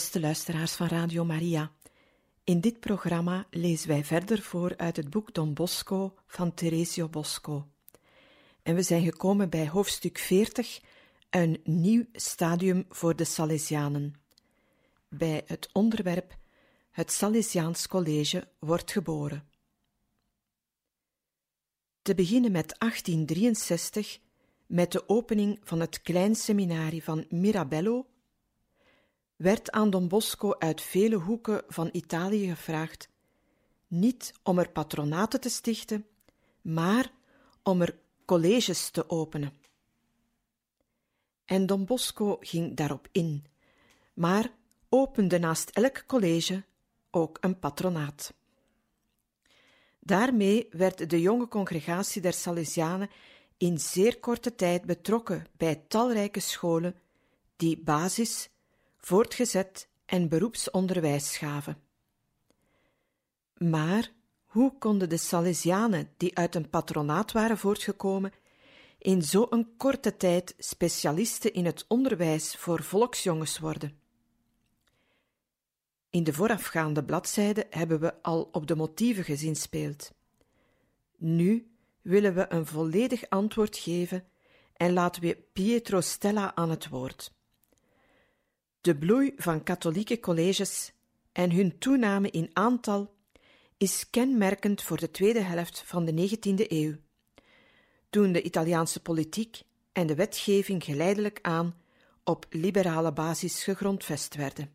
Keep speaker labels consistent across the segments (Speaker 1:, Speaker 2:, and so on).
Speaker 1: Beste luisteraars van Radio Maria, in dit programma lezen wij verder voor uit het boek Don Bosco van Teresio Bosco. En we zijn gekomen bij hoofdstuk 40, een nieuw stadium voor de Salesianen. Bij het onderwerp Het Salesiaans College wordt geboren. Te beginnen met 1863, met de opening van het klein seminarie van Mirabello werd aan Don Bosco uit vele hoeken van Italië gevraagd, niet om er patronaten te stichten, maar om er colleges te openen. En Don Bosco ging daarop in, maar opende naast elk college ook een patronaat. Daarmee werd de jonge congregatie der Salesianen in zeer korte tijd betrokken bij talrijke scholen die basis, voortgezet en beroepsonderwijs gaven. Maar hoe konden de Salesianen, die uit een patronaat waren voortgekomen, in zo'n korte tijd specialisten in het onderwijs voor volksjongens worden? In de voorafgaande bladzijde hebben we al op de motieven gezinspeeld. Nu willen we een volledig antwoord geven en laten we Pietro Stella aan het woord. De bloei van katholieke colleges en hun toename in aantal is kenmerkend voor de tweede helft van de 19e eeuw, toen de Italiaanse politiek en de wetgeving geleidelijk aan op liberale basis gegrondvest werden.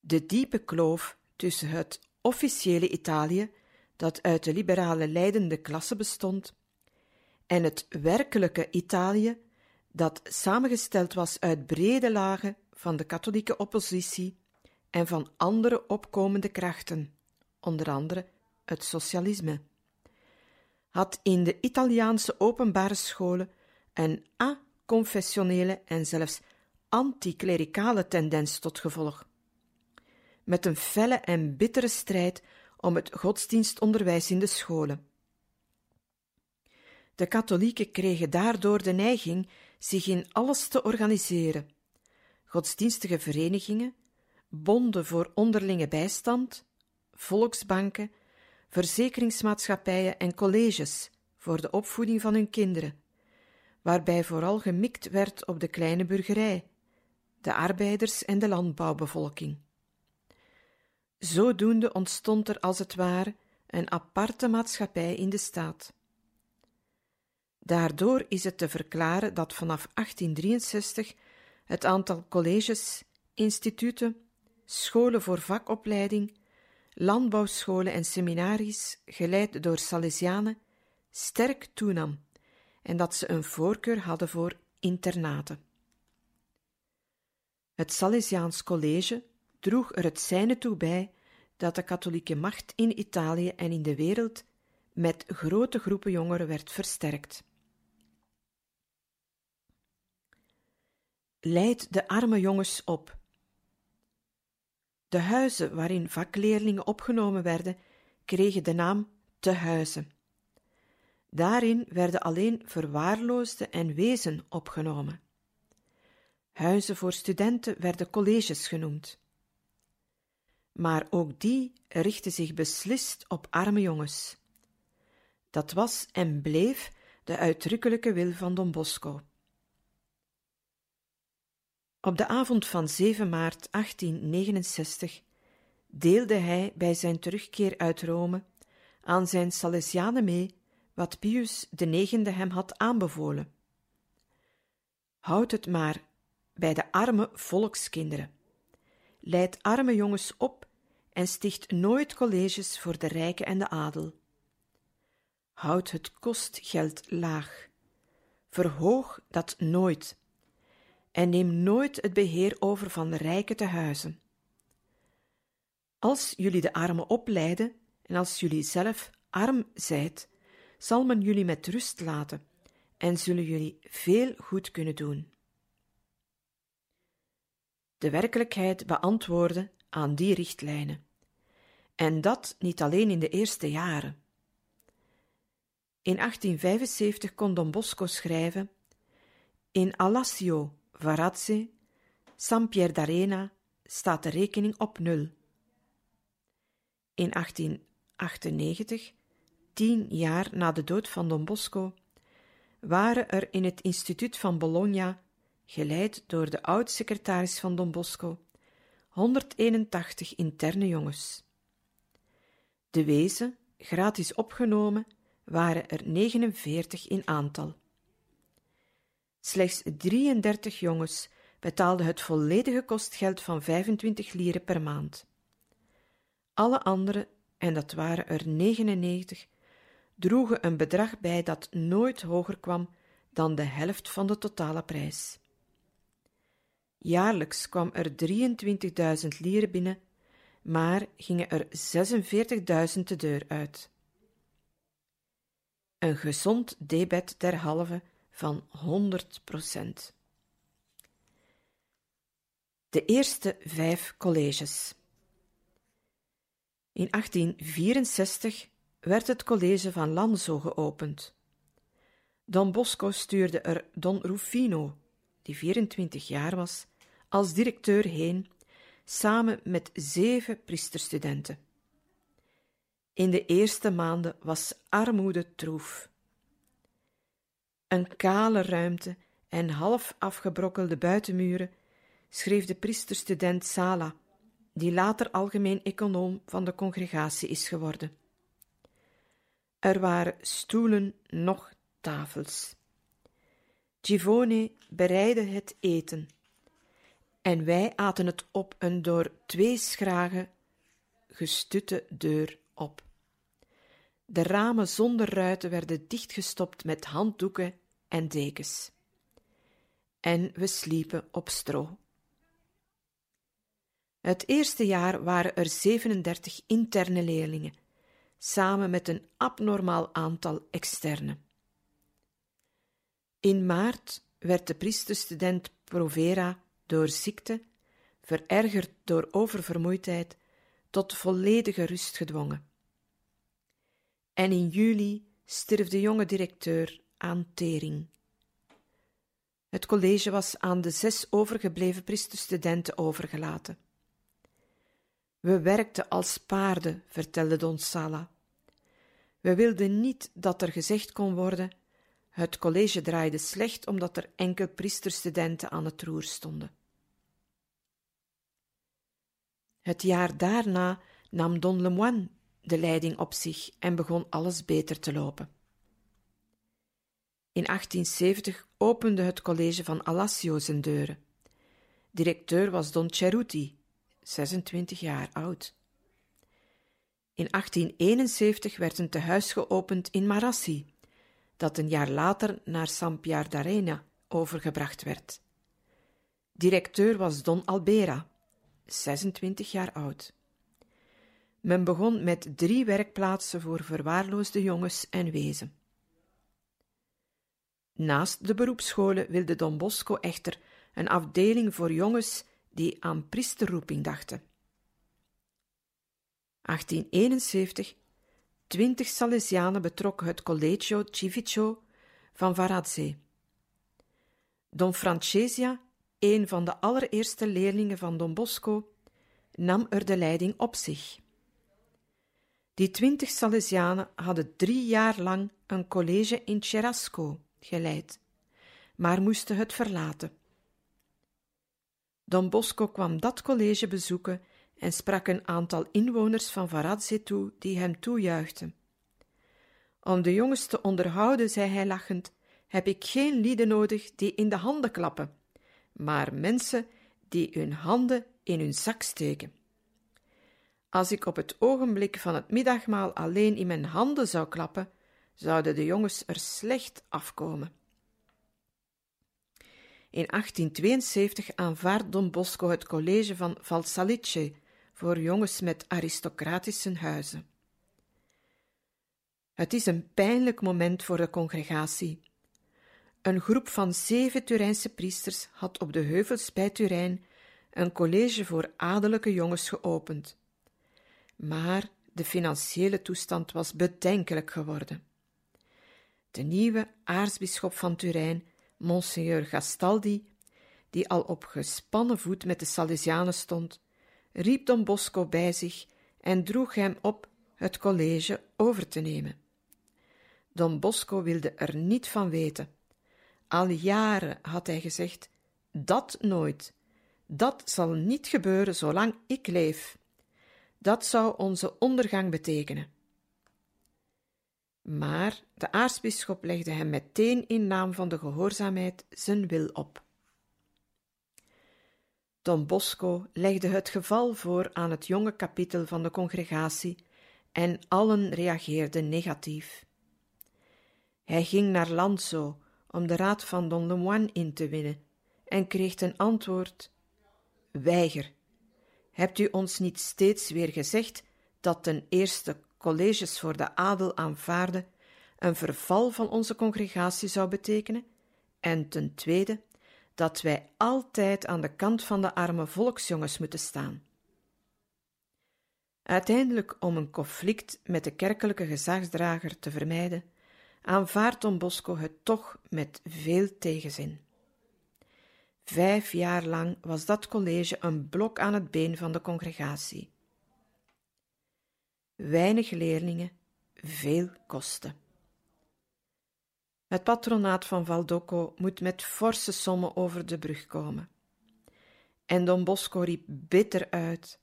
Speaker 1: De diepe kloof tussen het officiële Italië, dat uit de liberale leidende klasse bestond, en het werkelijke Italië, dat samengesteld was uit brede lagen van de katholieke oppositie en van andere opkomende krachten, onder andere het socialisme, had in de Italiaanse openbare scholen een aconfessionele en zelfs anticlericale tendens tot gevolg. Met een felle en bittere strijd om het godsdienstonderwijs in de scholen. De katholieken kregen daardoor de neiging zich in alles te organiseren: godsdienstige verenigingen, bonden voor onderlinge bijstand, volksbanken, verzekeringsmaatschappijen en colleges voor de opvoeding van hun kinderen, waarbij vooral gemikt werd op de kleine burgerij, de arbeiders en de landbouwbevolking. Zodoende ontstond er als het ware een aparte maatschappij in de staat. Daardoor is het te verklaren dat vanaf 1863 het aantal colleges, instituten, scholen voor vakopleiding, landbouwscholen en seminaries, geleid door Salesianen, sterk toenam en dat ze een voorkeur hadden voor internaten. Het Salesiaans College droeg er het zijne toe bij dat de katholieke macht in Italië en in de wereld met grote groepen jongeren werd versterkt. Leid de arme jongens op. De huizen waarin vakleerlingen opgenomen werden, kregen de naam te huizen. Daarin werden alleen verwaarloosde en wezen opgenomen. Huizen voor studenten werden colleges genoemd. Maar ook die richtten zich beslist op arme jongens. Dat was en bleef de uitdrukkelijke wil van Don Bosco. Op de avond van 7 maart 1869 deelde hij bij zijn terugkeer uit Rome aan zijn Salesianen mee wat Pius IX hem had aanbevolen. Houd het maar bij de arme volkskinderen. Leid arme jongens op en sticht nooit colleges voor de rijken en de adel. houd het kostgeld laag. Verhoog dat nooit. En neem nooit het beheer over van de rijken te huizen. Als jullie de armen opleiden en als jullie zelf arm zijt, zal men jullie met rust laten en zullen jullie veel goed kunnen doen. De werkelijkheid beantwoordde aan die richtlijnen. En dat niet alleen in de eerste jaren. In 1875 kon Don Bosco schrijven: In Alassio, Varazze, San Pier d'Arena staat de rekening op nul. In 1898, tien jaar na de dood van Don Bosco, waren er in het instituut van Bologna, geleid door de oud-secretaris van Don Bosco, 181 interne jongens. De wezen, gratis opgenomen, waren er 49 in aantal. Slechts 33 jongens betaalden het volledige kostgeld van 25 lieren per maand. Alle anderen, en dat waren er 99, droegen een bedrag bij dat nooit hoger kwam dan de helft van de totale prijs. Jaarlijks kwam er 23.000 lieren binnen, maar gingen er 46.000 de deur uit. Een gezond debet derhalve van 100 procent. De eerste vijf colleges. In 1864 werd het college van Lanzo geopend. Don Bosco stuurde er Don Rufino, die 24 jaar was, als directeur heen, samen met zeven priesterstudenten. In de eerste maanden was armoede troef. Een kale ruimte en half afgebrokkelde buitenmuren schreef de priesterstudent Sala, die later algemeen econoom van de congregatie is geworden. Er waren stoelen, nog tafels. Givone bereidde het eten en wij aten het op een door twee schragen gestutte deur op. De ramen zonder ruiten werden dichtgestopt met handdoeken en dekens. En we sliepen op stro. Het eerste jaar waren er 37 interne leerlingen, samen met een abnormaal aantal externe. In maart werd de priesterstudent Provera door ziekte, verergerd door oververmoeidheid, tot volledige rust gedwongen. En in juli stierf de jonge directeur aan tering. Het college was aan de zes overgebleven priesterstudenten overgelaten. We werkten als paarden, vertelde Don Sala. We wilden niet dat er gezegd kon worden: het college draaide slecht omdat er enkel priesterstudenten aan het roer stonden. Het jaar daarna nam Don Lemoine de leiding op zich en begon alles beter te lopen. In 1870 opende het college van Alassio zijn deuren. Directeur was Don Ceruti, 26 jaar oud. In 1871 werd een tehuis geopend in Marassi, dat een jaar later naar San Pier d'Arena overgebracht werd. Directeur was Don Albera, 26 jaar oud. Men begon met drie werkplaatsen voor verwaarloosde jongens en wezen. Naast de beroepsscholen wilde Don Bosco echter een afdeling voor jongens die aan priesterroeping dachten. 1871 Twintig Salesianen betrokken het Collegio Civico van Varazze. Don Francesia, een van de allereerste leerlingen van Don Bosco, nam er de leiding op zich. Die twintig Salesianen hadden drie jaar lang een college in Cherasco geleid, maar moesten het verlaten. Don Bosco kwam dat college bezoeken en sprak een aantal inwoners van Varazze toe die hem toejuichten. Om de jongens te onderhouden, zei hij lachend, heb ik geen lieden nodig die in de handen klappen, maar mensen die hun handen in hun zak steken. Als ik op het ogenblik van het middagmaal alleen in mijn handen zou klappen, zouden de jongens er slecht afkomen. In 1872 aanvaardt Don Bosco het college van Valsalice voor jongens met aristocratische huizen. Het is een pijnlijk moment voor de congregatie. Een groep van zeven Turijnse priesters had op de heuvels bij Turijn een college voor adellijke jongens geopend. Maar de financiële toestand was bedenkelijk geworden. De nieuwe aartsbisschop van Turijn, Monseigneur Gastaldi, die al op gespannen voet met de Salesianen stond, riep Don Bosco bij zich en droeg hem op het college over te nemen. Don Bosco wilde er niet van weten. Al jaren had hij gezegd: Dat nooit. Dat zal niet gebeuren zolang ik leef. Dat zou onze ondergang betekenen. Maar de aartsbisschop legde hem meteen in naam van de gehoorzaamheid zijn wil op. Don Bosco legde het geval voor aan het jonge kapitel van de congregatie en allen reageerden negatief. Hij ging naar Lanzo om de raad van Don Lemoine in te winnen en kreeg ten antwoord: Weiger. Hebt u ons niet steeds weer gezegd dat ten eerste colleges voor de adel aanvaarden een verval van onze congregatie zou betekenen, en ten tweede dat wij altijd aan de kant van de arme volksjongens moeten staan. Uiteindelijk, om een conflict met de kerkelijke gezagsdrager te vermijden, aanvaardt Don Bosco het toch met veel tegenzin. Vijf jaar lang was dat college een blok aan het been van de congregatie. Weinig leerlingen, veel kosten. Het patronaat van Valdocco moet met forse sommen over de brug komen. En Don Bosco riep bitter uit: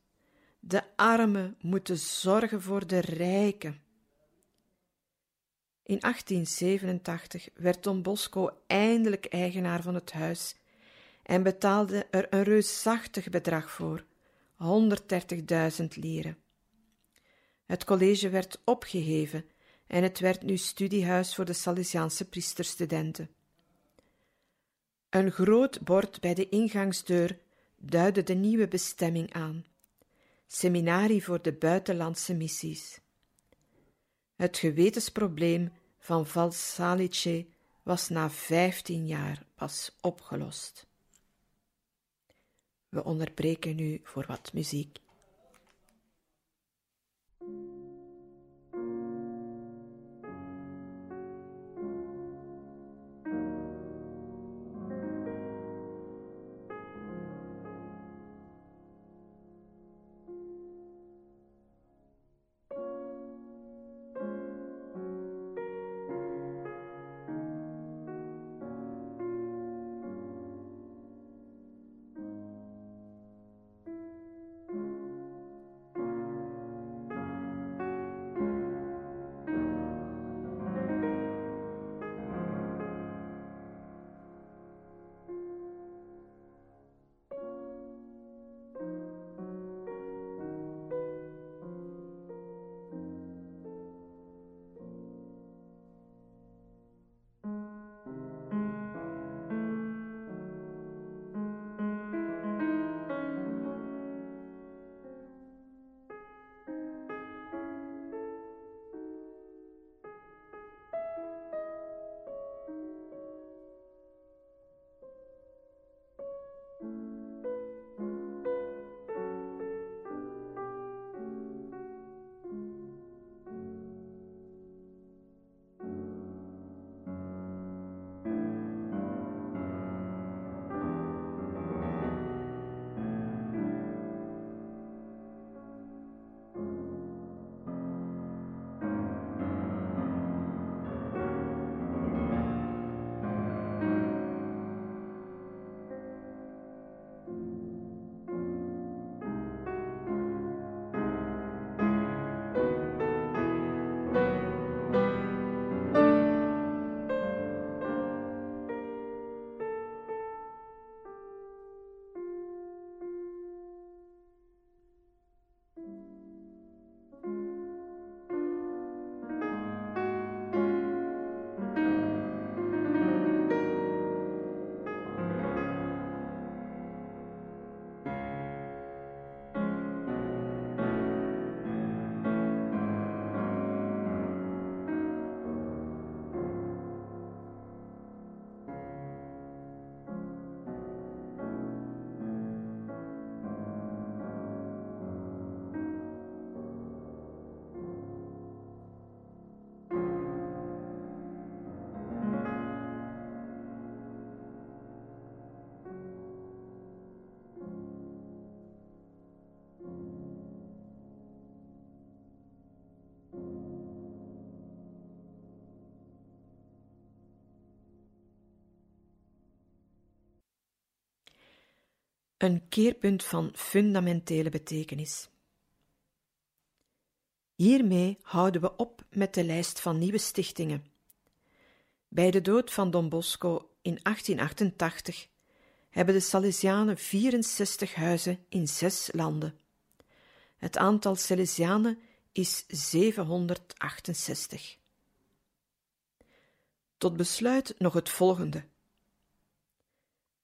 Speaker 1: De armen moeten zorgen voor de rijken. In 1887 werd Don Bosco eindelijk eigenaar van het huis en betaalde er een reusachtig bedrag voor, 130.000 lieren. Het college werd opgeheven en het werd nu studiehuis voor de Salesiaanse priesterstudenten. Een groot bord bij de ingangsdeur duidde de nieuwe bestemming aan: Seminarie voor de buitenlandse missies. Het gewetensprobleem van Valsalice was na vijftien jaar pas opgelost. We onderbreken nu voor wat muziek. Een keerpunt van fundamentele betekenis. Hiermee houden we op met de lijst van nieuwe stichtingen. Bij de dood van Don Bosco in 1888 hebben de Salesianen 64 huizen in zes landen. Het aantal Salesianen is 768. Tot besluit nog het volgende.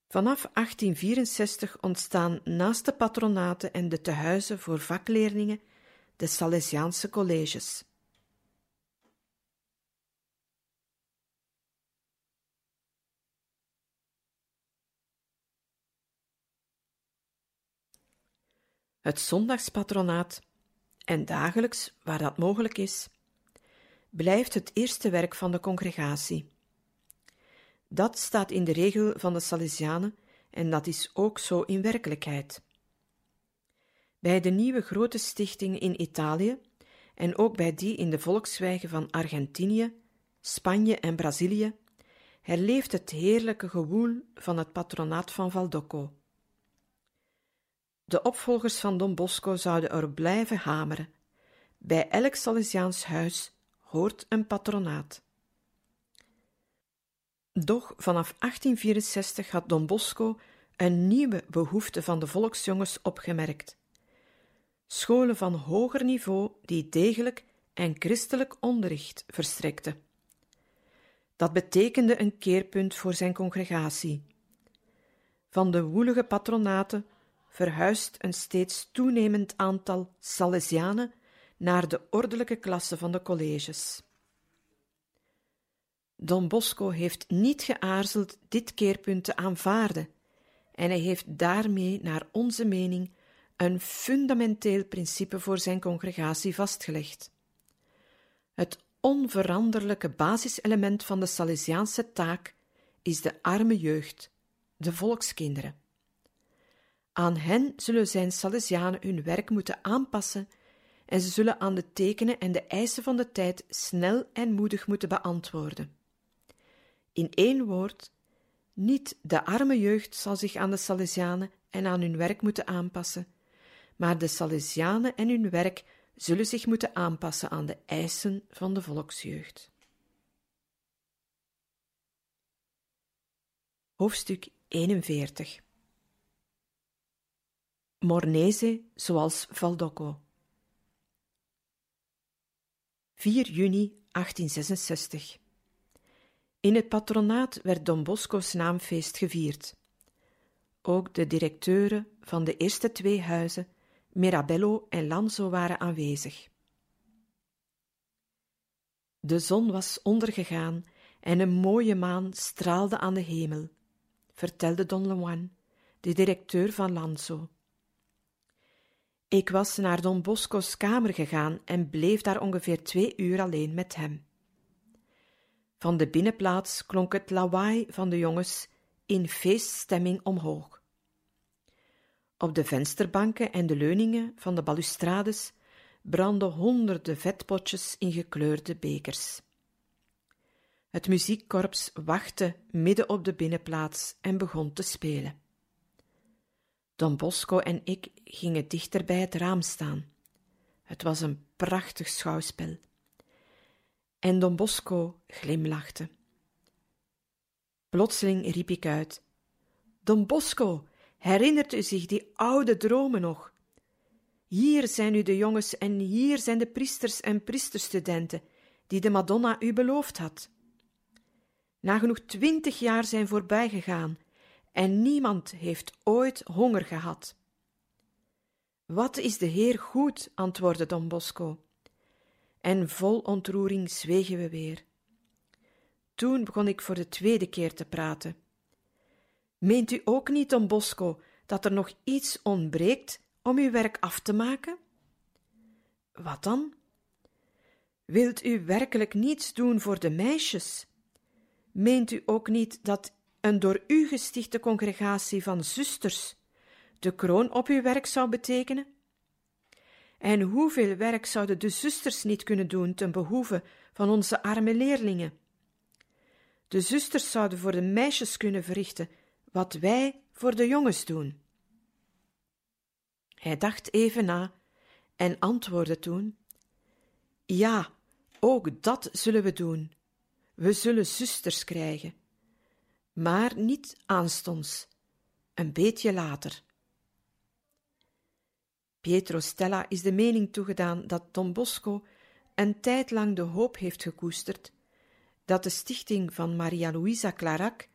Speaker 1: Vanaf 1864 ontstaan naast de patronaten en de tehuizen voor vakleerlingen de Salesiaanse colleges. Het zondagspatronaat en dagelijks, waar dat mogelijk is, blijft het eerste werk van de congregatie. Dat staat in de regel van de Salesianen en dat is ook zo in werkelijkheid. Bij de nieuwe grote stichtingen in Italië en ook bij die in de volkswijgen van Argentinië, Spanje en Brazilië herleeft het heerlijke gewoel van het patronaat van Valdocco. De opvolgers van Don Bosco zouden er blijven hameren. Bij elk Salesiaans huis hoort een patronaat. Doch vanaf 1864 had Don Bosco een nieuwe behoefte van de volksjongens opgemerkt. Scholen van hoger niveau die degelijk en christelijk onderricht verstrekten. Dat betekende een keerpunt voor zijn congregatie. Van de woelige patronaten verhuist een steeds toenemend aantal Salesianen naar de ordelijke klasse van de colleges. Don Bosco heeft niet geaarzeld dit keerpunt te aanvaarden, en hij heeft daarmee, naar onze mening, een fundamenteel principe voor zijn congregatie vastgelegd. Het onveranderlijke basiselement van de Salesiaanse taak is de arme jeugd, de volkskinderen. Aan hen zullen zijn Salesianen hun werk moeten aanpassen en ze zullen aan de tekenen en de eisen van de tijd snel en moedig moeten beantwoorden. In één woord, niet de arme jeugd zal zich aan de Salesianen en aan hun werk moeten aanpassen, maar de Salesianen en hun werk zullen zich moeten aanpassen aan de eisen van de volksjeugd. Hoofdstuk 41 Mornese zoals Valdocco. 4 juni 1866 In het patronaat werd Don Bosco's naamfeest gevierd. Ook de directeuren van de eerste twee huizen, Mirabello en Lanzo, waren aanwezig. De zon was ondergegaan en een mooie maan straalde aan de hemel, vertelde Don Lemoine, de directeur van Lanzo. Ik was naar Don Bosco's kamer gegaan en bleef daar ongeveer twee uur alleen met hem. Van de binnenplaats klonk het lawaai van de jongens in feeststemming omhoog. Op de vensterbanken en de leuningen van de balustrades brandden honderden vetpotjes in gekleurde bekers. Het muziekkorps wachtte midden op de binnenplaats en begon te spelen. Don Bosco en ik gingen dichter bij het raam staan. Het was een prachtig schouwspel. En Don Bosco glimlachte. Plotseling riep ik uit: Don Bosco, herinnert u zich die oude dromen nog? Hier zijn nu de jongens en hier zijn de priesters en priesterstudenten die de Madonna u beloofd had. Nagenoeg twintig jaar zijn voorbijgegaan en niemand heeft ooit honger gehad. Wat is de Heer goed, antwoordde Don Bosco. En vol ontroering zwegen we weer. Toen begon ik voor de tweede keer te praten. Meent u ook niet, Don Bosco, dat er nog iets ontbreekt om uw werk af te maken? Wat dan? Wilt u werkelijk niets doen voor de meisjes? Meent u ook niet dat een door u gestichte congregatie van zusters de kroon op uw werk zou betekenen? En hoeveel werk zouden de zusters niet kunnen doen ten behoeve van onze arme leerlingen? De zusters zouden voor de meisjes kunnen verrichten wat wij voor de jongens doen. Hij dacht even na en antwoordde toen: Ja, ook dat zullen we doen. We zullen zusters krijgen. Maar niet aanstonds, een beetje later. Pietro Stella is de mening toegedaan dat Don Bosco een tijd lang de hoop heeft gekoesterd dat de stichting van Maria Luisa Clarac,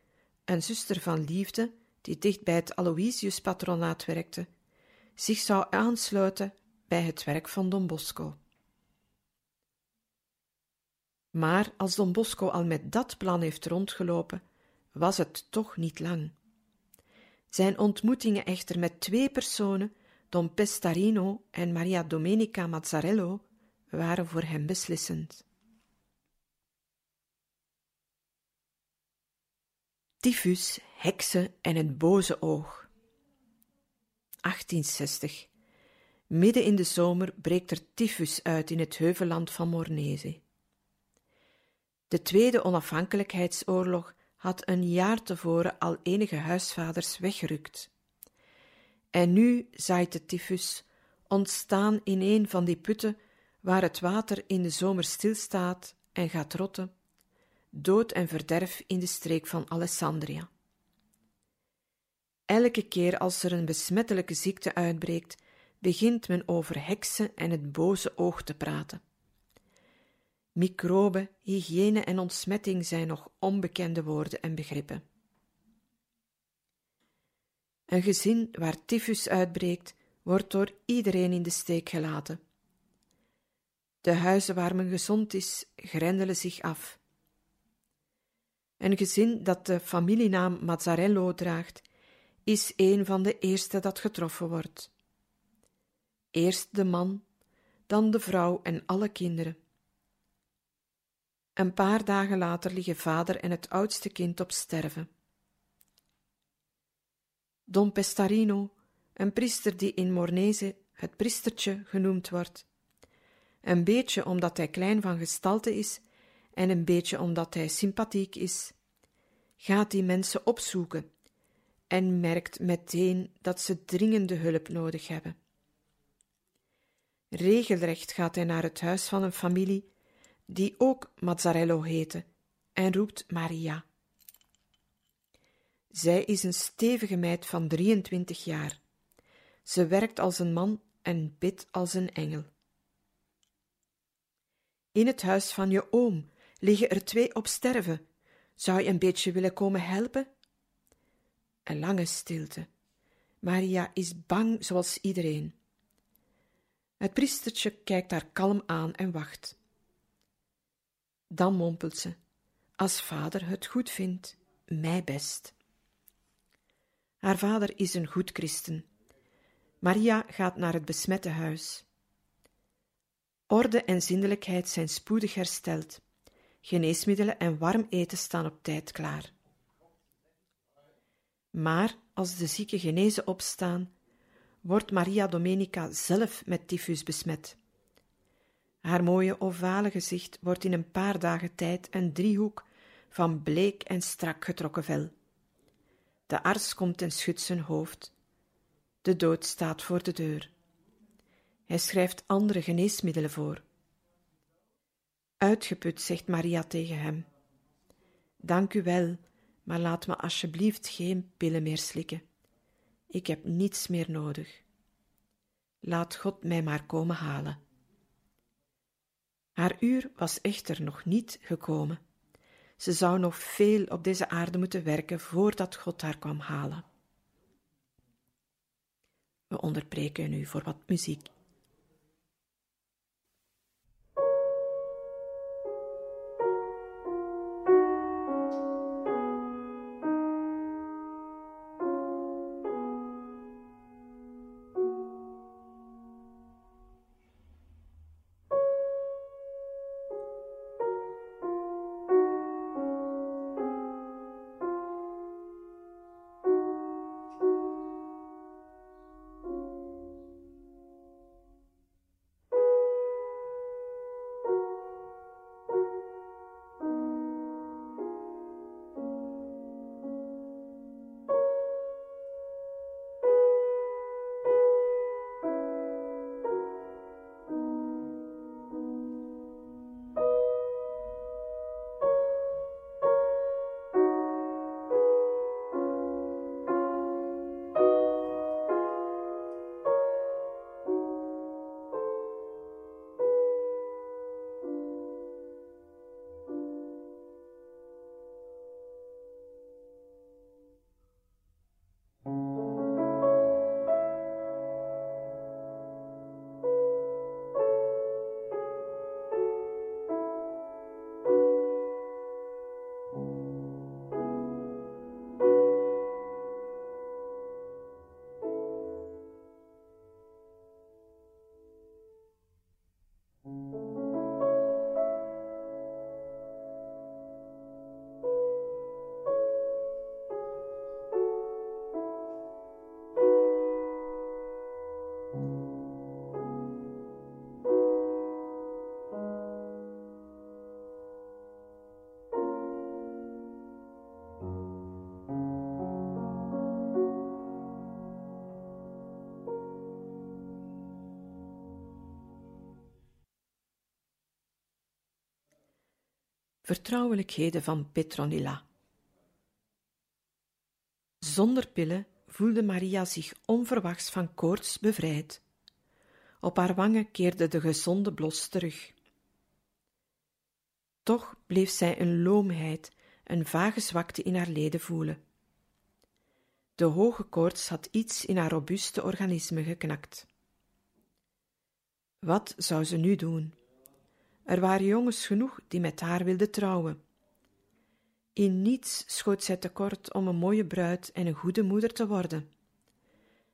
Speaker 1: een zuster van liefde die dicht bij het Aloysius-patronaat werkte, zich zou aansluiten bij het werk van Don Bosco. Maar als Don Bosco al met dat plan heeft rondgelopen, was het toch niet lang. Zijn ontmoetingen echter met twee personen, Don Pestarino en Maria Domenica Mazzarello, waren voor hem beslissend. Tyfus, heksen en het boze oog. 1860. Midden in de zomer breekt er tyfus uit in het heuvelland van Mornese. De Tweede Onafhankelijkheidsoorlog had een jaar tevoren al enige huisvaders weggerukt. En nu zaait de tyfus, ontstaan in een van die putten waar het water in de zomer stilstaat en gaat rotten, dood en verderf in de streek van Alessandria. Elke keer als er een besmettelijke ziekte uitbreekt, begint men over heksen en het boze oog te praten. Microben, hygiëne en ontsmetting zijn nog onbekende woorden en begrippen. Een gezin waar tyfus uitbreekt, wordt door iedereen in de steek gelaten. De huizen waar men gezond is, grendelen zich af. Een gezin dat de familienaam Mazzarello draagt, is een van de eerste dat getroffen wordt. Eerst de man, dan de vrouw en alle kinderen. Een paar dagen later liggen vader en het oudste kind op sterven. Don Pestarino, een priester die in Mornese het priestertje genoemd wordt, een beetje omdat hij klein van gestalte is en een beetje omdat hij sympathiek is, gaat die mensen opzoeken en merkt meteen dat ze dringende hulp nodig hebben. Regelrecht gaat hij naar het huis van een familie die ook Mazzarello heette en roept Maria. Zij is een stevige meid van 23 jaar. Ze werkt als een man en bidt als een engel. In het huis van je oom liggen er twee op sterven. Zou je een beetje willen komen helpen? Een lange stilte. Maria is bang zoals iedereen. Het priestertje kijkt haar kalm aan en wacht. Dan mompelt ze: Als vader het goed vindt, mij best. Haar vader is een goed christen. Maria gaat naar het besmette huis. Orde en zindelijkheid zijn spoedig hersteld. Geneesmiddelen en warm eten staan op tijd klaar. Maar als de zieken genezen opstaan, wordt Maria Domenica zelf met tyfus besmet. Haar mooie ovale gezicht wordt in een paar dagen tijd een driehoek van bleek en strak getrokken vel. De arts komt en schudt zijn hoofd. De dood staat voor de deur. Hij schrijft andere geneesmiddelen voor. Uitgeput, zegt Maria tegen hem. Dank u wel, maar laat me alsjeblieft geen pillen meer slikken. Ik heb niets meer nodig. Laat God mij maar komen halen. Haar uur was echter nog niet gekomen. Ze zou nog veel op deze aarde moeten werken voordat God haar kwam halen. We onderbreken nu voor wat muziek. Vertrouwelijkheden van Petronilla. Zonder pillen voelde Maria zich onverwachts van koorts bevrijd. Op haar wangen keerde de gezonde blos terug. Toch bleef zij een loomheid, een vage zwakte in haar leden voelen. De hoge koorts had iets in haar robuuste organisme geknakt. Wat zou ze nu doen? Er waren jongens genoeg die met haar wilden trouwen. In niets schoot zij tekort om een mooie bruid en een goede moeder te worden.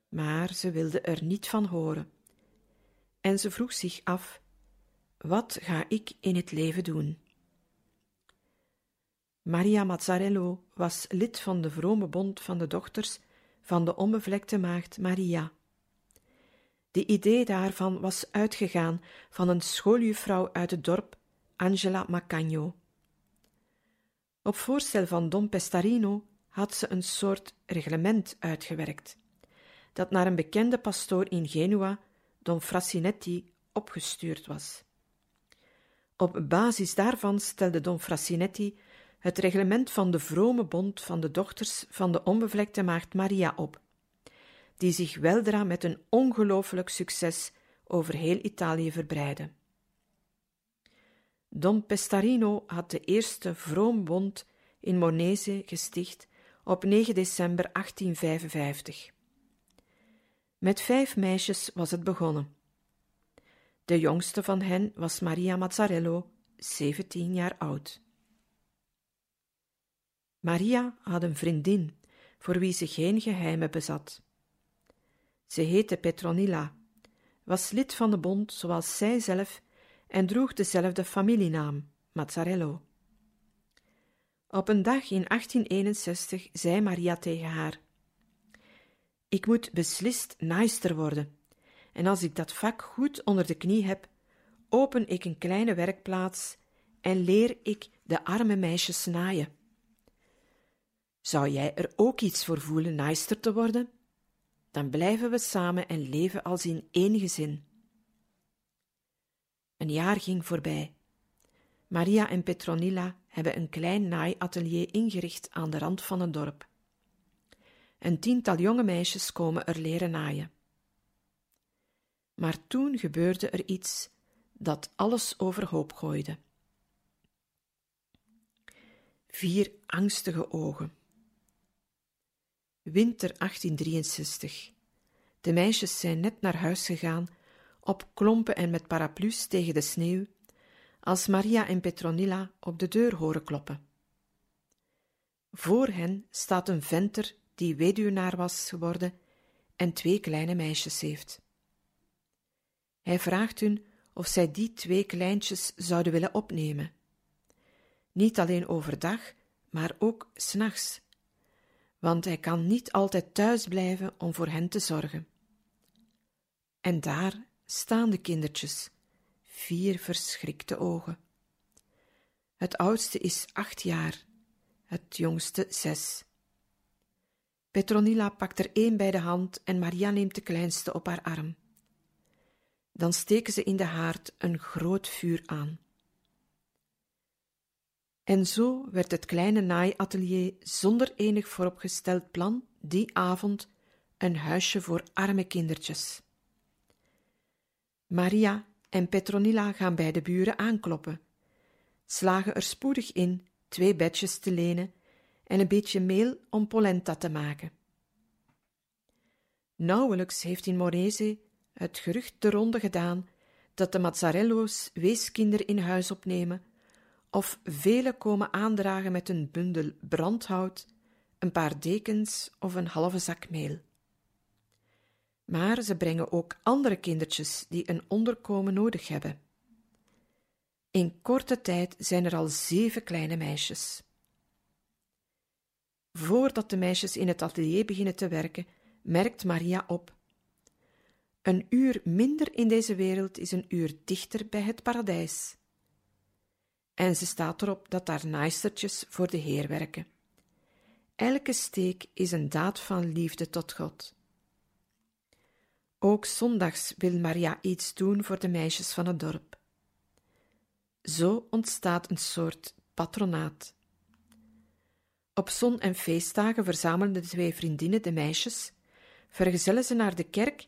Speaker 1: Maar ze wilde er niet van horen. En ze vroeg zich af: wat ga ik in het leven doen? Maria Mazzarello was lid van de vrome bond van de dochters van de onbevlekte maagd Maria. De idee daarvan was uitgegaan van een schooljuffrouw uit het dorp, Angela Macagno. Op voorstel van Don Pestarino had ze een soort reglement uitgewerkt, dat naar een bekende pastoor in Genua, Don Frassinetti, opgestuurd was. Op basis daarvan stelde Don Frassinetti het reglement van de vrome bond van de dochters van de onbevlekte maagd Maria op, die zich weldra met een ongelooflijk succes over heel Italië verbreidde. Don Pestarino had de eerste vroom bond in Monese gesticht op 9 december 1855. Met vijf meisjes was het begonnen. De jongste van hen was Maria Mazzarello, 17 jaar oud. Maria had een vriendin voor wie ze geen geheimen bezat. Ze heette Petronilla, was lid van de bond zoals zij zelf en droeg dezelfde familienaam, Mazzarello. Op een dag in 1861 zei Maria tegen haar: Ik moet beslist naaister worden, en als ik dat vak goed onder de knie heb, open ik een kleine werkplaats en leer ik de arme meisjes naaien. Zou jij er ook iets voor voelen naaister te worden? Dan blijven we samen en leven als in één gezin. Een jaar ging voorbij. Maria en Petronilla hebben een klein naaiatelier ingericht aan de rand van het dorp. Een tiental jonge meisjes komen er leren naaien. Maar toen gebeurde er iets dat alles overhoop gooide. Vier angstige ogen. Winter 1863. De meisjes zijn net naar huis gegaan, op klompen en met paraplu's tegen de sneeuw, als Maria en Petronilla op de deur horen kloppen. Voor hen staat een venter die weduwnaar was geworden en twee kleine meisjes heeft. Hij vraagt hun of zij die twee kleintjes zouden willen opnemen. Niet alleen overdag, maar ook s'nachts want hij kan niet altijd thuis blijven om voor hen te zorgen. En daar staan de kindertjes, vier verschrikte ogen. Het oudste is acht jaar, het jongste zes. Petronilla pakt er één bij de hand en Maria neemt de kleinste op haar arm. Dan steken ze in de haard een groot vuur aan. En zo werd het kleine naaiatelier zonder enig vooropgesteld plan die avond een huisje voor arme kindertjes. Maria en Petronilla gaan bij de buren aankloppen, slagen er spoedig in twee bedjes te lenen en een beetje meel om polenta te maken. Nauwelijks heeft in Morese het gerucht de ronde gedaan dat de Mazzarello's weeskinder in huis opnemen of velen komen aandragen met een bundel brandhout, een paar dekens of een halve zak meel. Maar ze brengen ook andere kindertjes die een onderkomen nodig hebben. In korte tijd zijn er al zeven kleine meisjes. Voordat de meisjes in het atelier beginnen te werken, merkt Maria op. Een uur minder in deze wereld is een uur dichter bij het paradijs en ze staat erop dat haar naaistertjes voor de Heer werken. Elke steek is een daad van liefde tot God. Ook zondags wil Maria iets doen voor de meisjes van het dorp. Zo ontstaat een soort patronaat. Op zon- en feestdagen verzamelen de twee vriendinnen de meisjes, vergezellen ze naar de kerk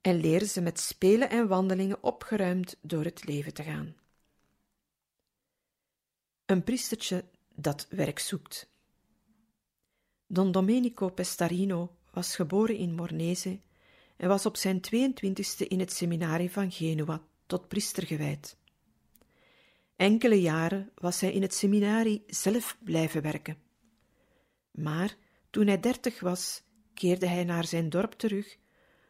Speaker 1: en leren ze met spelen en wandelingen opgeruimd door het leven te gaan. Een priestertje dat werk zoekt. Don Domenico Pestarino was geboren in Mornese en was op zijn 22e in het seminarie van Genua tot priester gewijd. Enkele jaren was hij in het seminarie zelf blijven werken. Maar toen hij dertig was, keerde hij naar zijn dorp terug,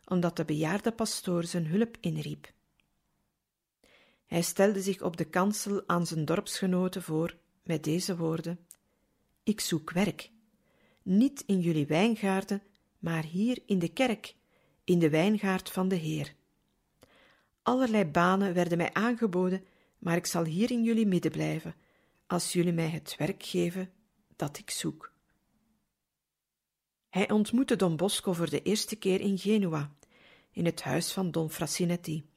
Speaker 1: omdat de bejaarde pastoor zijn hulp inriep. Hij stelde zich op de kansel aan zijn dorpsgenoten voor met deze woorden: Ik zoek werk, niet in jullie wijngaarden, maar hier in de kerk, in de wijngaard van de Heer. Allerlei banen werden mij aangeboden, maar ik zal hier in jullie midden blijven, als jullie mij het werk geven dat ik zoek. Hij ontmoette Don Bosco voor de eerste keer in Genua, in het huis van Don Frassinetti.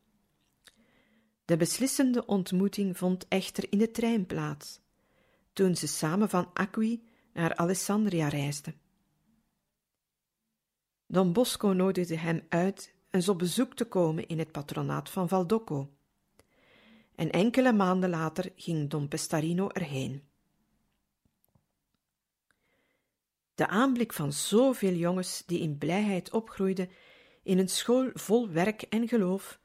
Speaker 1: De beslissende ontmoeting vond echter in de trein plaats, toen ze samen van Acqui naar Alessandria reisden. Don Bosco nodigde hem uit eens op bezoek te komen in het patronaat van Valdocco. En enkele maanden later ging Don Pestarino erheen. De aanblik van zoveel jongens die in blijheid opgroeiden in een school vol werk en geloof,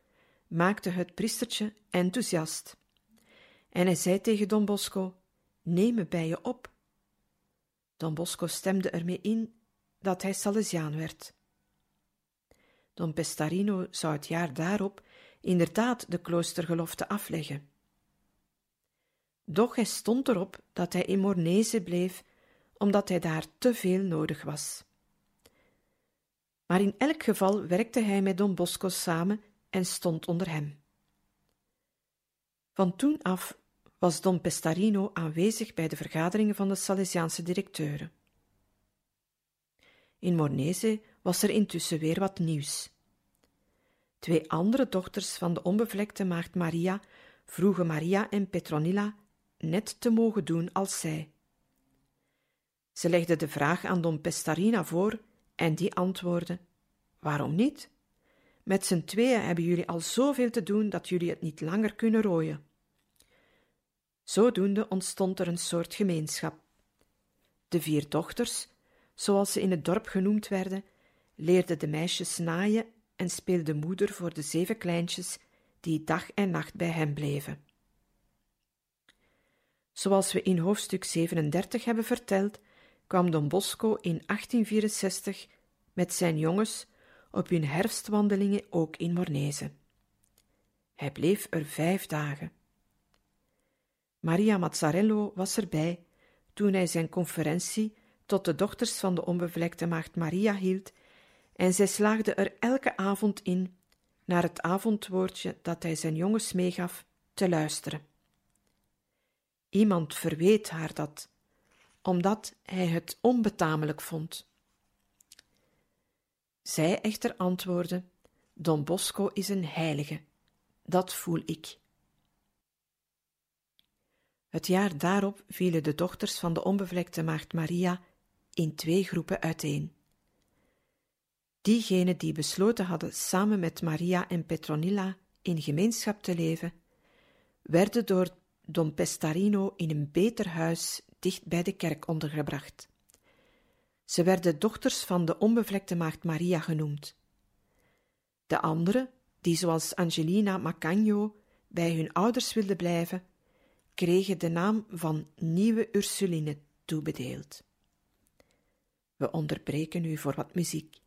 Speaker 1: maakte het priestertje enthousiast. En hij zei tegen Don Bosco: Neem me bij je op. Don Bosco stemde ermee in dat hij Salesiaan werd. Don Pestarino zou het jaar daarop inderdaad de kloostergelofte afleggen. Doch hij stond erop dat hij in Mornese bleef, omdat hij daar te veel nodig was. Maar in elk geval werkte hij met Don Bosco samen en stond onder hem. Van toen af was Don Pestarino aanwezig bij de vergaderingen van de Salesiaanse directeuren. In Mornese was er intussen weer wat nieuws. Twee andere dochters van de onbevlekte maagd Maria vroegen Maria en Petronilla net te mogen doen als zij. Ze legde de vraag aan Don Pestarina voor en die antwoordde: Waarom niet? Met z'n tweeën hebben jullie al zoveel te doen dat jullie het niet langer kunnen rooien. Zodoende ontstond er een soort gemeenschap. De vier dochters, zoals ze in het dorp genoemd werden, leerden de meisjes naaien en speelden moeder voor de zeven kleintjes die dag en nacht bij hen bleven. Zoals we in hoofdstuk 37 hebben verteld, kwam Don Bosco in 1864 met zijn jongens op hun herfstwandelingen ook in Mornese. Hij bleef er vijf dagen. Maria Mazzarello was erbij toen hij zijn conferentie tot de dochters van de onbevlekte maagd Maria hield, en zij slaagde er elke avond in, naar het avondwoordje dat hij zijn jongens meegaf, te luisteren. Iemand verweet haar dat, omdat hij het onbetamelijk vond. Zij echter antwoordde: Don Bosco is een heilige, dat voel ik. Het jaar daarop vielen de dochters van de onbevlekte maagd Maria in twee groepen uiteen. Diegenen die besloten hadden samen met Maria en Petronilla in gemeenschap te leven, werden door Don Pestarino in een beter huis dicht bij de kerk ondergebracht. Ze werden dochters van de onbevlekte maagd Maria genoemd. De anderen, die zoals Angelina Macagno bij hun ouders wilden blijven, kregen de naam van Nieuwe Ursuline toebedeeld. We onderbreken u voor wat muziek.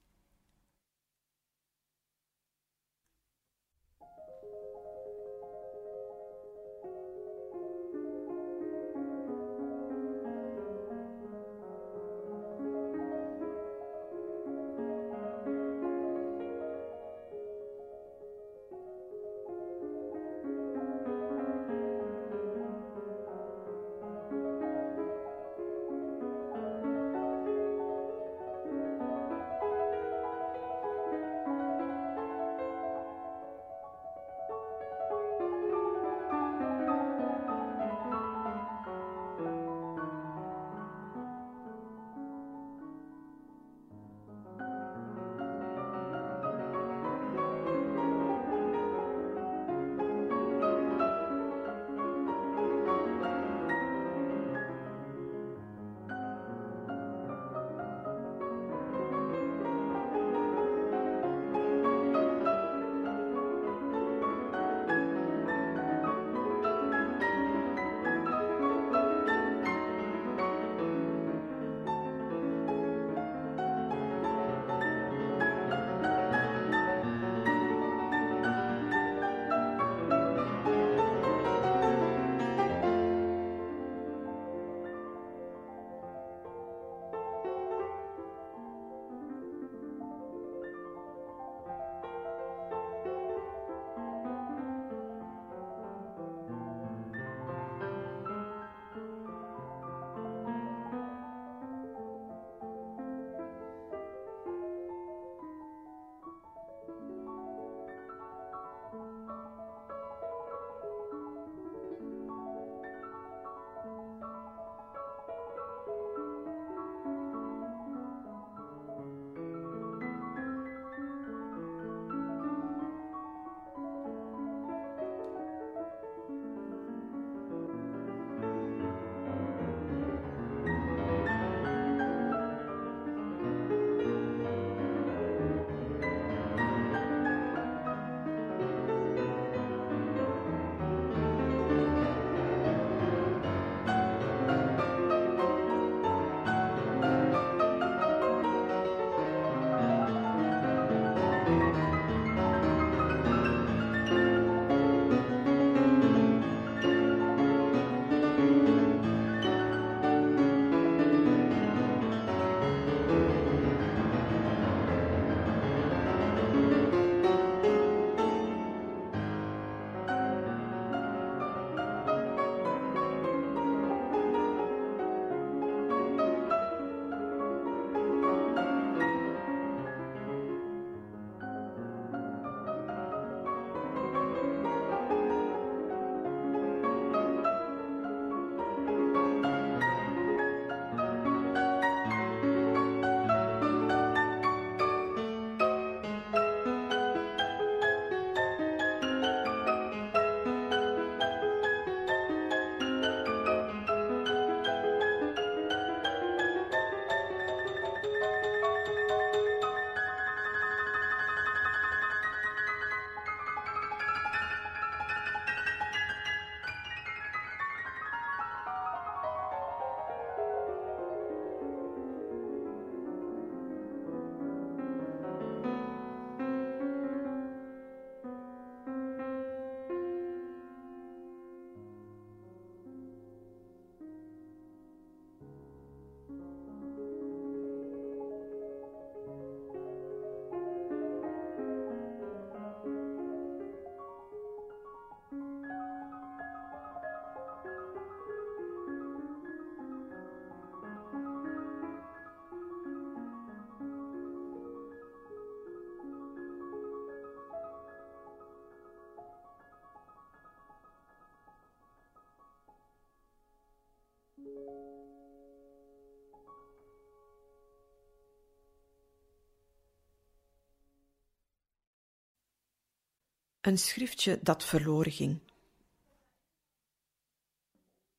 Speaker 1: Een schriftje dat verloren ging.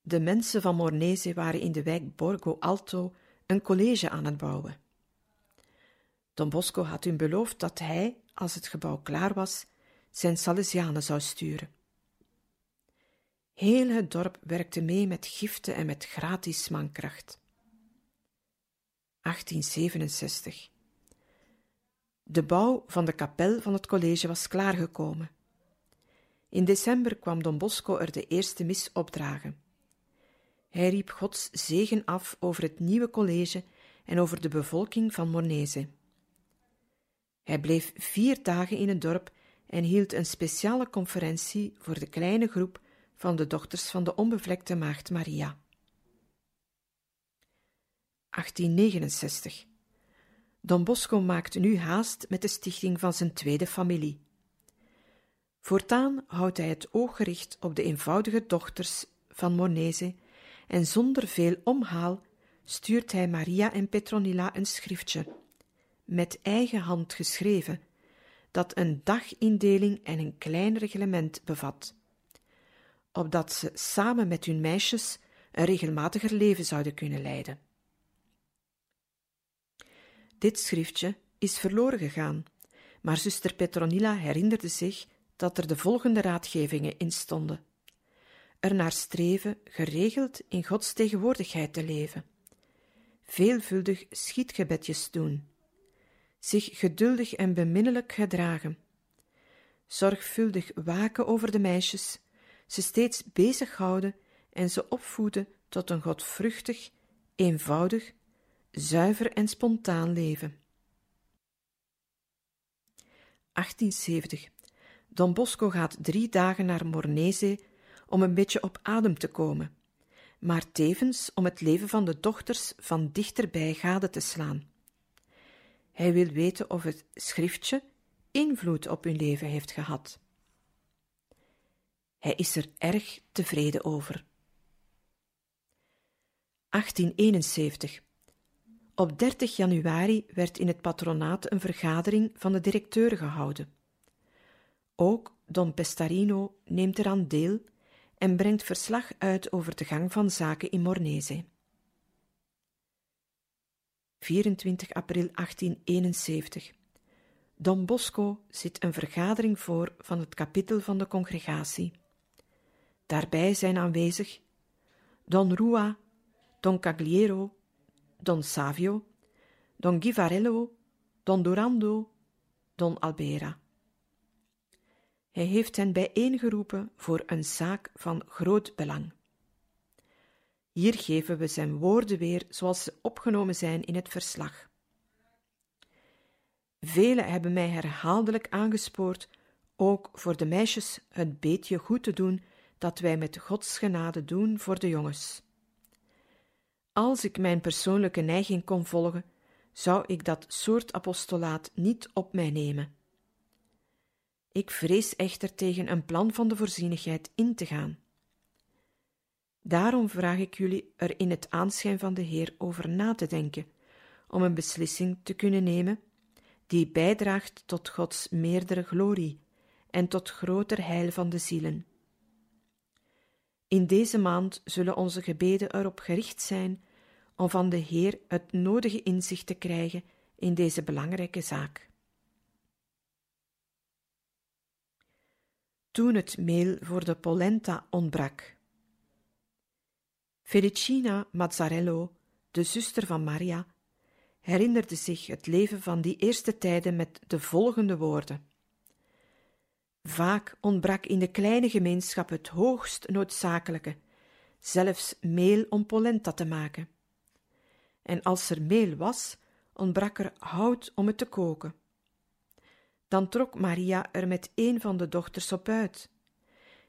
Speaker 1: De mensen van Mornese waren in de wijk Borgo Alto een college aan het bouwen. Don Bosco had hun beloofd dat hij, als het gebouw klaar was, zijn Salesianen zou sturen. Heel het dorp werkte mee met giften en met gratis mankracht. 1867 De bouw van de kapel van het college was klaargekomen. In december kwam Don Bosco er de eerste mis opdragen. Hij riep Gods zegen af over het nieuwe college en over de bevolking van Mornese. Hij bleef vier dagen in het dorp en hield een speciale conferentie voor de kleine groep van de dochters van de onbevlekte maagd Maria. 1869 Don Bosco maakt nu haast met de stichting van zijn tweede familie. Voortaan houdt hij het oog gericht op de eenvoudige dochters van Mornese en zonder veel omhaal stuurt hij Maria en Petronilla een schriftje, met eigen hand geschreven, dat een dagindeling en een klein reglement bevat, opdat ze samen met hun meisjes een regelmatiger leven zouden kunnen leiden. Dit schriftje is verloren gegaan, maar zuster Petronilla herinnerde zich dat er de volgende raadgevingen in stonden. Er streven geregeld in Gods tegenwoordigheid te leven, veelvuldig schietgebedjes doen, zich geduldig en beminnelijk gedragen, zorgvuldig waken over de meisjes, ze steeds bezighouden en ze opvoeden tot een godvruchtig, eenvoudig, zuiver en spontaan leven. 1870 Don Bosco gaat drie dagen naar Mornese om een beetje op adem te komen, maar tevens om het leven van de dochters van dichterbij gade te slaan. Hij wil weten of het schriftje invloed op hun leven heeft gehad. Hij is er erg tevreden over. 1871. Op 30 januari werd in het patronaat een vergadering van de directeuren gehouden. Ook Don Pestarino neemt eraan deel en brengt verslag uit over de gang van zaken in Mornese. 24 april 1871. Don Bosco zit een vergadering voor van het kapittel van de congregatie. Daarbij zijn aanwezig Don Rua, Don Cagliero, Don Savio, Don Givarello, Don Durando, Don Albera. Hij heeft hen bijeengeroepen voor een zaak van groot belang. Hier geven we zijn woorden weer zoals ze opgenomen zijn in het verslag. Velen hebben mij herhaaldelijk aangespoord ook voor de meisjes het beetje goed te doen dat wij met Gods genade doen voor de jongens. Als ik mijn persoonlijke neiging kon volgen, zou ik dat soort apostolaat niet op mij nemen. Ik vrees echter tegen een plan van de voorzienigheid in te gaan. Daarom vraag ik jullie er in het aanschijn van de Heer over na te denken, om een beslissing te kunnen nemen die bijdraagt tot Gods meerdere glorie en tot groter heil van de zielen. In deze maand zullen onze gebeden erop gericht zijn om van de Heer het nodige inzicht te krijgen in deze belangrijke zaak. toen het meel voor de polenta ontbrak. Felicina Mazzarello, de zuster van Maria, herinnerde zich het leven van die eerste tijden met de volgende woorden. Vaak ontbrak in de kleine gemeenschap het hoogst noodzakelijke, zelfs meel om polenta te maken. En als er meel was, ontbrak er hout om het te koken. Dan trok Maria er met een van de dochters op uit,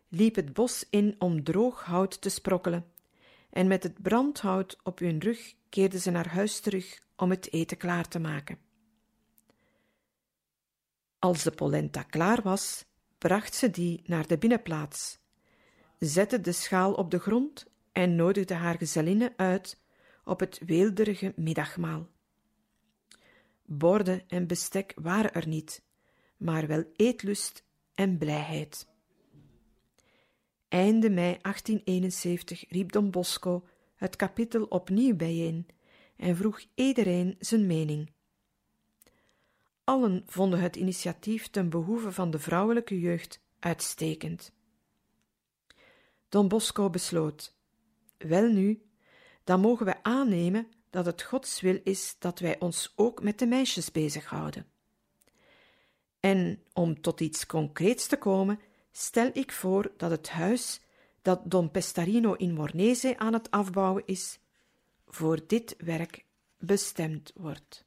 Speaker 1: liep het bos in om droog hout te sprokkelen, en met het brandhout op hun rug keerde ze naar huis terug om het eten klaar te maken. Als de polenta klaar was, bracht ze die naar de binnenplaats, zette de schaal op de grond en nodigde haar gezellinnen uit op het weelderige middagmaal. Borden en bestek waren er niet, maar wel eetlust en blijheid. Einde mei 1871 riep Don Bosco het kapittel opnieuw bijeen en vroeg iedereen zijn mening. Allen vonden het initiatief ten behoeve van de vrouwelijke jeugd uitstekend. Don Bosco besloot: Welnu, dan mogen wij aannemen dat het Gods wil is dat wij ons ook met de meisjes bezighouden. En om tot iets concreets te komen, stel ik voor dat het huis dat Don Pestarino in Mornese aan het afbouwen is, voor dit werk bestemd wordt.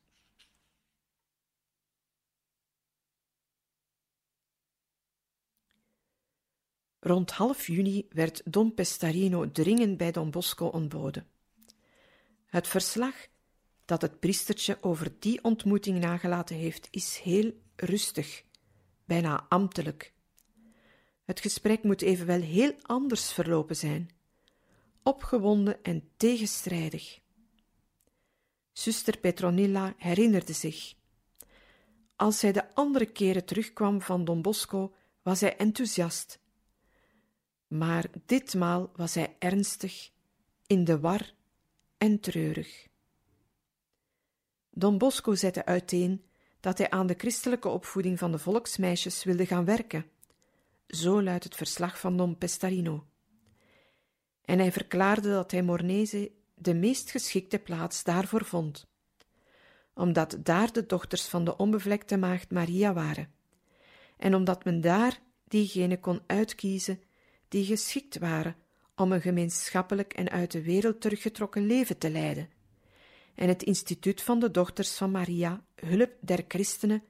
Speaker 1: Rond half juni werd Don Pestarino dringend bij Don Bosco ontboden. Het verslag dat het priestertje over die ontmoeting nagelaten heeft, is heel rustig, bijna ambtelijk. Het gesprek moet evenwel heel anders verlopen zijn, opgewonden en tegenstrijdig. Zuster Petronilla herinnerde zich. Als zij de andere keren terugkwam van Don Bosco, was hij enthousiast. Maar ditmaal was hij ernstig, in de war en treurig. Don Bosco zette uiteen dat hij aan de christelijke opvoeding van de volksmeisjes wilde gaan werken. Zo luidt het verslag van Don Pestarino. En hij verklaarde dat hij Mornese de meest geschikte plaats daarvoor vond, omdat daar de dochters van de onbevlekte maagd Maria waren, en omdat men daar diegenen kon uitkiezen die geschikt waren om een gemeenschappelijk en uit de wereld teruggetrokken leven te leiden, en het instituut van de dochters van Maria, hulp der christenen,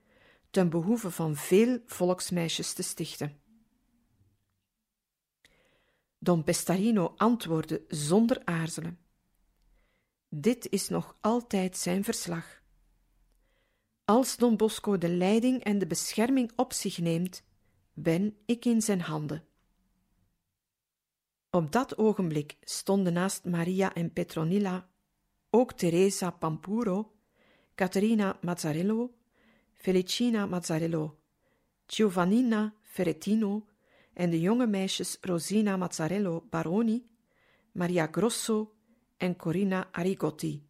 Speaker 1: ten behoeve van veel volksmeisjes te stichten. Don Pestarino antwoordde zonder aarzelen. Dit is nog altijd zijn verslag. Als Don Bosco de leiding en de bescherming op zich neemt, ben ik in zijn handen. Op dat ogenblik stonden naast Maria en Petronilla ook Teresa Pampuro, Caterina Mazzarello, Felicina Mazzarello, Giovannina Ferrettino en de jonge meisjes Rosina Mazzarello Baroni, Maria Grosso en Corina Arigotti.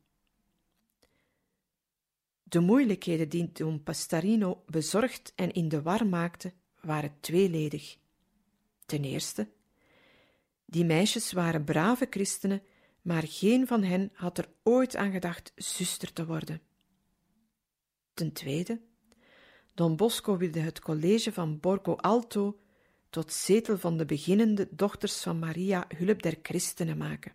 Speaker 1: De moeilijkheden die Don Pastarino bezorgd en in de war maakte, waren tweeledig. Ten eerste, die meisjes waren brave christenen, maar geen van hen had er ooit aan gedacht zuster te worden. Ten tweede, Don Bosco wilde het college van Borgo Alto tot zetel van de beginnende dochters van Maria hulp der christenen maken.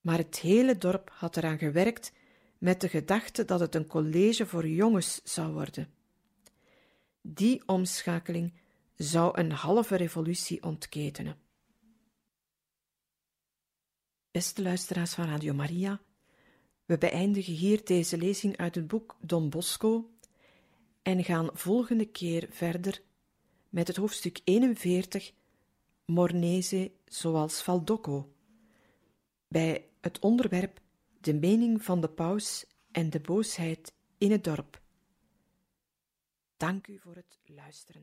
Speaker 1: Maar het hele dorp had eraan gewerkt met de gedachte dat het een college voor jongens zou worden. Die omschakeling zou een halve revolutie ontketenen. Beste luisteraars van Radio Maria, we beëindigen hier deze lezing uit het boek Don Bosco en gaan volgende keer verder met het hoofdstuk 41 Mornese zoals Valdocco, bij het onderwerp De mening van de paus en de boosheid in het dorp. Dank u voor het luisteren.